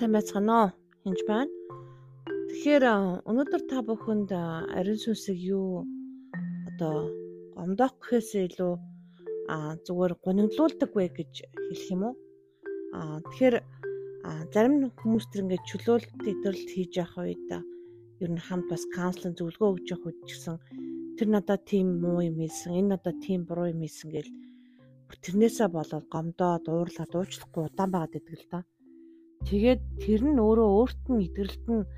сайн байцгаана уу? Хинж байна. Тэгэхээр өнөөдөр та бүхэнд ариун сүнсийг юу одоо гомдоох гэхээсээ илүү а зүгээр гонигдлуулдаг вэ гэж хэлэх юм уу? А тэгэхээр зарим хүмүүс тэр ингээд чөлөөлт идэвхтэй хийж явах үед ер нь хамт бас каунслинг зөвлөгөө өгч явах үед ч гэсэн тэр надад тийм муу юм хэлсэн, энэ надад тийм буруу юм хэлсэн гэл тэрнээсээ болоод гомдоод уурлаад уучлахгүй удаан байгаад идэг л та. Тэгээд тэр нь өөрөө өөрт нь идэвхтэй нь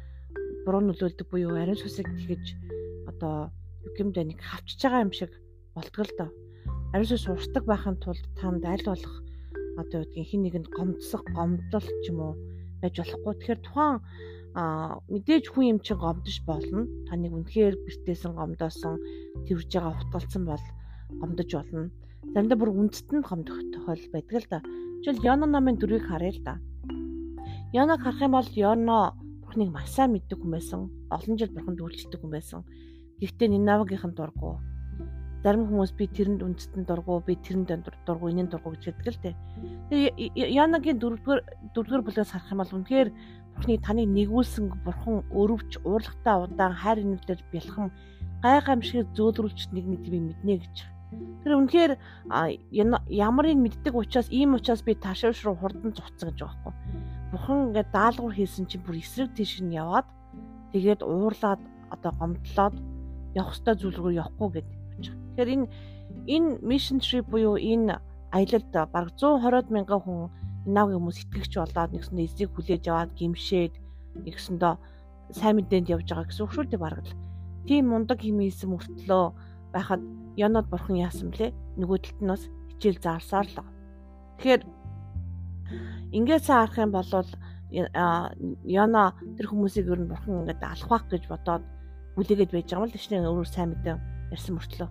буруу нөлөөлдөг буюу ариун сүсэг тэгэж одоо гэмдэ нэг хавчж байгаа юм шиг болтгол доо. Ариун сүс урсдаг байхын тулд танд аль болох одоо юу гэдгийг хин нэгэнд гомдсох гомдол ч юм уу байж болохгүй. Тэгэхээр тухайн мэдээж хүн юм чинь гомдож болно. Таныг үнэхээр бэртээсэн гомдоосон тэрж байгаа утгалцсан бол гомдож болно. Заримдаа бүр үндэст нь гомдох тохиол байдаг л да. Жишээл Йона намын дөрвийг харъя л да. Йоног харах юм бол Йоно бурхныг маш сайн мэддэг хүн байсан. Олон жил бурханд үйлчлдэг хүн байсан. Гэхдээ Нинавагийнхан дургу. Зарим хүмүүс би тэрэнд үндэстэн дургу, би тэрэнд дургу, энэнд дургу гэж хэлдэг л дээ. Тэгээ Янагийн дөрөвдүгээр дөрөвдүгээр бүлгээс харах юм бол үнэхээр бурхны таныг нэгүүлсэн бурхан өрөвч, уурлагтай удаан хайр инэвлэж бэлхэн гай гамшиг зөөлрүүлж нэг нэг тийм мэднэ гэж. Тэр үнэхээр ямарыг мэддэг учраас ийм учраас би таашааш руу хурдан зуцсан гэж байгаа байхгүй Бурхан ингээд даалгавар хийсэн чинь бүр эсрэг тийш нь яваад тэгээд уурлаад одоо гомдлоод явах ёстой зүйл рүү явахгүй гэдэг. Тэгэхээр энэ энэ mission trip буюу энэ аялалд бараг 120 мянган хүн нав хүмүүс итгэгч болоод нэгсэндээ эзийг хүлээж аваад гимшээд нэгсэндээ сайн мэдээнд явж байгаа гэсэн үг шүү дээ бараг л. Тийм мундаг химээсэн мөртлөө байхад Янод бурхан яасан блэ? Нөгөө талд нь бас хичээл заарсаар л. Тэгэхээр Ингээд цаа харах юм бол Яна тэр хүмүүсийг ер нь бурхан ингээд алхах гэж бодоод бүлээгээд байж байгаа юм л тийм өөрөө сайн мэдэн ярьсан мөртлөө.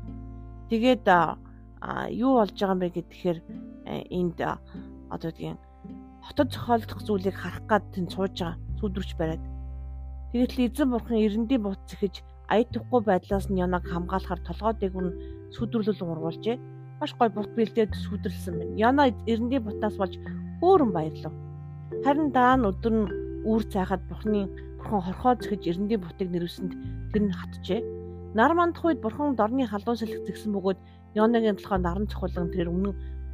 Тэгээд юу болж байгаа юм бэ гэхээр энд одоо тийм хотод зохиолдох зүйлийг харах гад тэн сууж байгаа сүдрвч бариад. Тэгээд л эзэн бурхан эрэндээ бут зэхэж аятахгүй байдлаас нь Янаг хамгаалахар толгой дээгүр нь сүдрүүлэл ургуулжээ. Маш гой бут бэлдээд сүдрэлсэн байна. Яна эрэндээ бутаас болж өөрөн баярлав. Харин даа нь өдөр нь үүр цайхад бурхны бурхан хорхоо зөхөж эрэндээ бутыг нэрвсэнд тэр нь хатжээ. Нар мандах үед бурхан дорны халуун сэлэх згсэн бөгөөд Йонагийн толгой наран цохолон тэр өмнө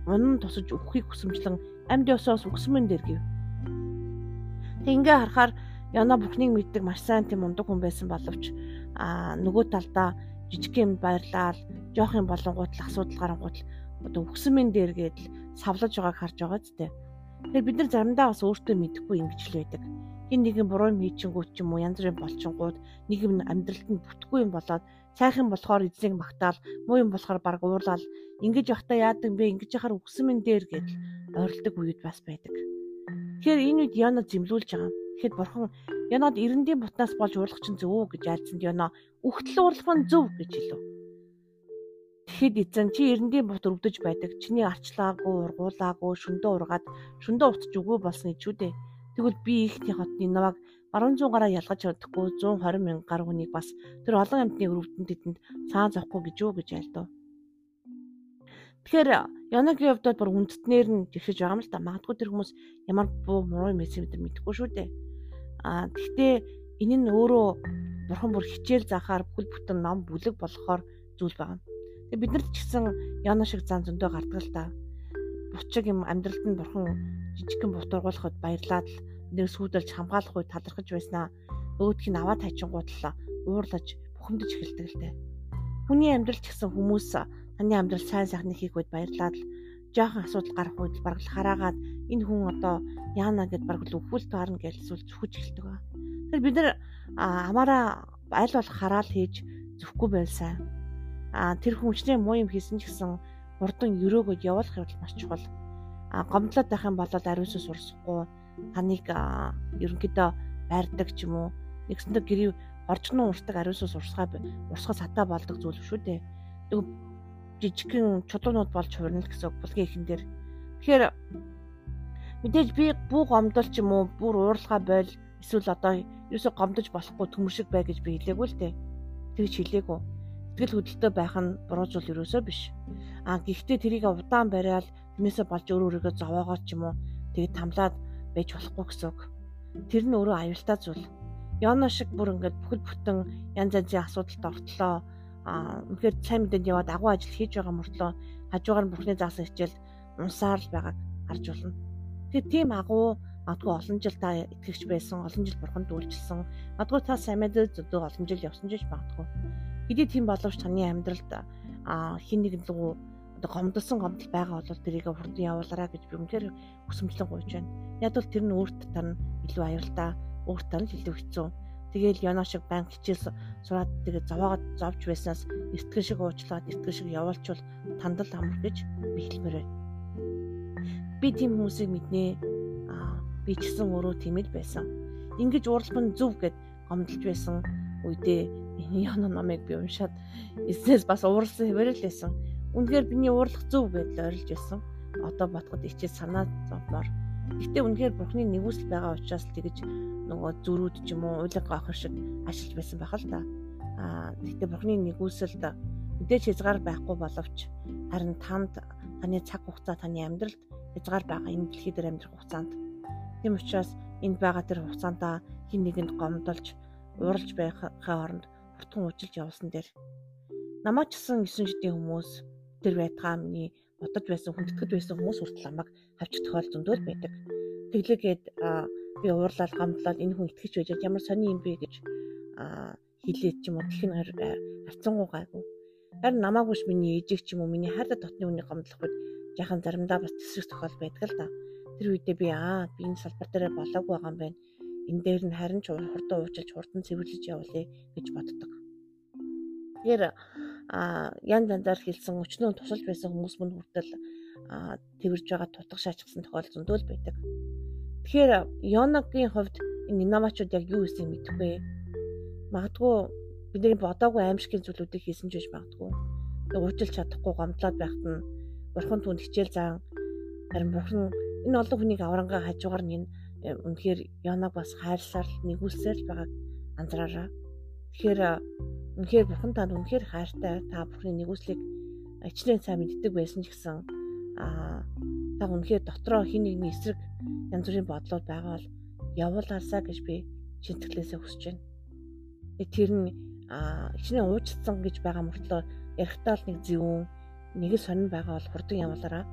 унан тусаж өвхийг хүсэмжлэн амьд ёсоос үгсмэн дээр гив. Тэг ингээ харахаар Яна бурхныг мэддэг маш сайн тийм ундаг хүн байсан боловч аа нөгөө талдаа жижиг юм баярлал жоох юм болонгууд л асуудал гарангууд л одоо үгсмэн дээр гээд савлаж байгааг харж байгаа зү. Тэгэхээр бид нар заримдаа бас өөртөө мэдэхгүй ингэж л байдаг. Хин нэгэн буруу юм хийчихэнгүүт ч юм уу янз бүрийн болчингууд нэг юм амьдралд нь бүтггүй юм болоод сайхан болохоор эзнийг магтаал, муу юм болохоор баг уурлал, ингэж явахтаа яадаг бэ? Ингэж яхаар үгсэн мэн дээр гэж ойролдог үед бас байдаг. Тэгэхээр энэ үед Яна зэмлүүлж байгаа. Тэгэхэд бурхан Янад эрэндийн бутнаас болж уурлах чинь зөв гэж альцсанд Яна үхтэл уурлах нь зөв гэж хэлв. Тэгэхэд эзэн чи эрэндийн бут өвдөж байдаг. Чиний арчлаагүй, ургуулаагүй, шөндөө ургаад, шөндөө утж өгөө болсон ичүү дээ. Тэгвэл би ихний хотны наваг баруун зүүн гараа ялгаж чадахгүй 120 мянга гар хүнийг бас тэр олон амьтны өрөвдөн тэдэнд цаан зовхгүй гэж юу гэж айлдав. Тэгэхээр Янагийн хувьд бүр үндэстнэр нь жигшиж байгаа юм л та. Магадгүй тэр хүмүүс ямар буу муу юм эсэ мэдэр мэдэхгүй шүү дээ. Аа гэхдээ энэ нь өөрөө бурхан бүр хичээл заахаар бүхэл бүтэн ном бүлэг болохоор зүйл байна. Тэгээ бид нарт ч гэсэн яна шиг зан зөндөө гардаг л да. Бучиг юм амьдралд нь бурхан жижигхэн бутургуулахад баярлаад л нэг сүйдэлж хамгаалах үе талархаж байснаа өөдг нь аваад хайчингууд л уурлаж бухимдаж эхэлдэг л дээ. Хүний амьдрал ч гэсэн хүмүүс таны амьдрал сайн сайхны хийх үед баярлаад л жоохон асуудал гарах үед бараг л хараагаад энэ хүн одоо яана гэд бараг л өвхөл таарна гэж эсвэл зүхэж эхэлдэг ба. Тэгэхээр бид нар амаараа аль болох хараал хийж зүхгүй байлсаа а тэр хүнчний муу юм хийсэн ч гэсэн хурдан өрөөгөө явуулах явдал маш чухал. А гомдлоод байх юм бол ариусаа сурсахгүй таныг ерөнхийдөө байрдаг ч юм уу нэгсэндээ гэрээ орчноо уртаг ариусаа сурсгаа урсгал хатаа болдог зүйл шүү дээ. Тэг жижигхэн чулуунууд болж хурна л гэсэн булгийн ихэн дээр. Тэгэхээр мэдээж би бүү гомдол ч юм уу бүр ууралгаа бойл эсвэл одоо ерөөсө гомдож болохгүй төмөршиг бай гэж би хэлээгүй л дээ. Тэгж хэлээгүй сэтгэл хөдлөлтөй байх нь буруу зүйл ерөөсөө биш. А гэхдээ тэрийг удаан бариад тэрнээсээ болж өөр өөрийгөө зовоогоо ч юм уу тэгээд тамлаад байж болохгүй гэсэн үг. тэр нь өөрөө аюултай зүйл. Яна шиг бүр ингээд бүхэл бүтэн янз янзын асуудалд ортлоо. Үнэхээр сайн мэдээд яваад агуу ажил хийж байгаа мөртлөө хажуугаар нь бурхны заасан хичээл унсаар л байгааг харж болно. Тэгэхээр тийм агуу Магадгүй олон жил та итгэгч байсан, олон жил бурханд үйлчилсэн. Магадгүй та сайн мэдээ зөв олон жил явсан ч магадгүй. Хэдий тийм боловч таны амьдралд хин нэгэн лгүү одоо гомдсон гомдол байгаа бол тэрийг хурдан явуулаарай гэж би үнээр хүсэмжлэн гуйж байна. Яг бол тэр нь өөрт тань илүү аюултай, өөрт тань илүү хэцүү. Тэгээл Яна шиг банк хичээл сураад тэгээ зовоогод зовж байснаас эртгэн шиг уучлаад эртгэн шиг явуулчвал тандал амар гэж би хэлмээр байна. Би тийм хүмүүсийг мэднэ би ч гэсэн өөрөө тийм л байсан. Ингиж нь зөв гэд гомдолж байсан үедээ энэ яна номыг би уншаад эснээс бас ууралсан хэвээр л байсан. Үнэхээр биний уурлах зөв гэдэл ойрлж байсан. Одоо бодоход ичээ санаа зовмоор. Гэтэ үнэхээр бурхны нэгүсэл байгаа учраас тэгэж нөгөө зүрүүд ч юм уу уйлаг гоохор шиг ашиглаж байсан байх л та. Аа гэтэ бурхны нэгүсэлд мэдээж хязгаар байхгүй боловч харин танд таны цаг хугацаа таны амьдралд хязгаар байгаа энэ дэлхий дээр амьдрах хугацаанд Тийм учраас энд байгаа тэр хугацаанд хин нэгэнд гомдолж уралж байхаа оронд хурдхан уужилж явуулсан дээр намаач гэсэн 9 жилийн хүмүүс тэр байтгаа миний бодож байсан хүндэтгэд байсан хүмүүс хүртэл намайг хавчих тохиол зөндөл байдаг. Тэглээгээд би уурлал гомдлол энэ хүн итгэж байж ямар сони юм бэ гэж хэлээд ч юм уу гэх нь харцангуу гайгүй. Харин намаагүй ш миний ээжийг ч юм уу миний хайртай дотны үнийг гомдлох үед яхан заримдаа бас тэсрэх тохиол байдаг л да. Тэр үедээ би аа би энэ салбар дээр болоогүй байгаа юм байна. Энэ дээр нь харин ч хурдан уучлж хурдан цэвэрлэж явуулъя гэж боддог. Тэгэхээр а янз янзаар хэлсэн өчнөө тусалж байсан хүмүүс мөн хүртэл тэрж байгаа тутах шаачсан тохиолдол зөндөл байдаг. Тэгэхээр Йонагийн хувьд энэ инновачууд яг юу гэсэн мэдэхгүй. Магадгүй бидний бодоогүй аимшигын зүйлүүдийг хийсэн ч гэж магадгүй. Уучлж чадахгүй гомдлоод байхад нь бурхан түнд хичээл заан харин бурхан энэ олон хүнийг аврангаа хажуугаар нь э, үнэхээр Йонаг бас хайрлаар нэгүүлсээр байгааг анзаараа. Тэгэхээр үнэхээр бурхан танд үнэхээр хайртай та бурхны нэгүслийг ичнээн сайн мэддэг байсан ч гэсэн аа та үнэхээр дотроо хин нэгний эсрэг янз бүрийн бодлууд байгаа бол явуулаасаа гэж би шинтгэлээсээ хүсэж байна. Тэр нь ичнээн уучдсан гэж байгаа мөртлөө ярихтаа л нэг зөвүүн нэг л сонирн байгаа бол хурдан явуулаараа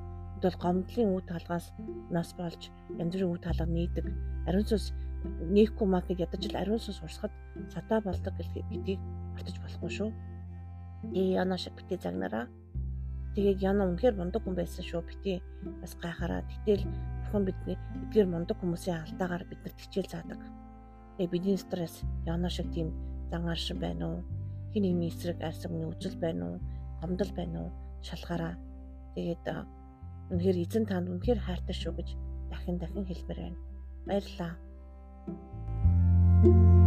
бол гомдлын үе талгаас нас болж янз бүрийн үе талга нийдэг. Ариун сүнс нээхгүй маа гэж ядаж л ариун сүнс урсахад сатаа болдог гэдгийг мартаж болохгүй шүү. Тэгээ яна шиг битээ загнараа. Тэгээд яна үнэхээр мундаг хүн байсан шүү. Битээ бас гайхаараа. Гэтэл бурхан бидний эдгээр мундаг хүмүүсийн алдаагаар биднэрт хичээл заадаг. Тэгээ бидний стресс яна шиг тийм зангаршин байна уу? Хин нэгний эсрэг арьс өгний үзэл байна уу? Гомдол байна уу? Шалгаараа. Тэгээд Үнэхээр эзэн танд үнэхээр хайртай шүү гэж дахин дахин хэлмээр байна. Баярлалаа. Thank you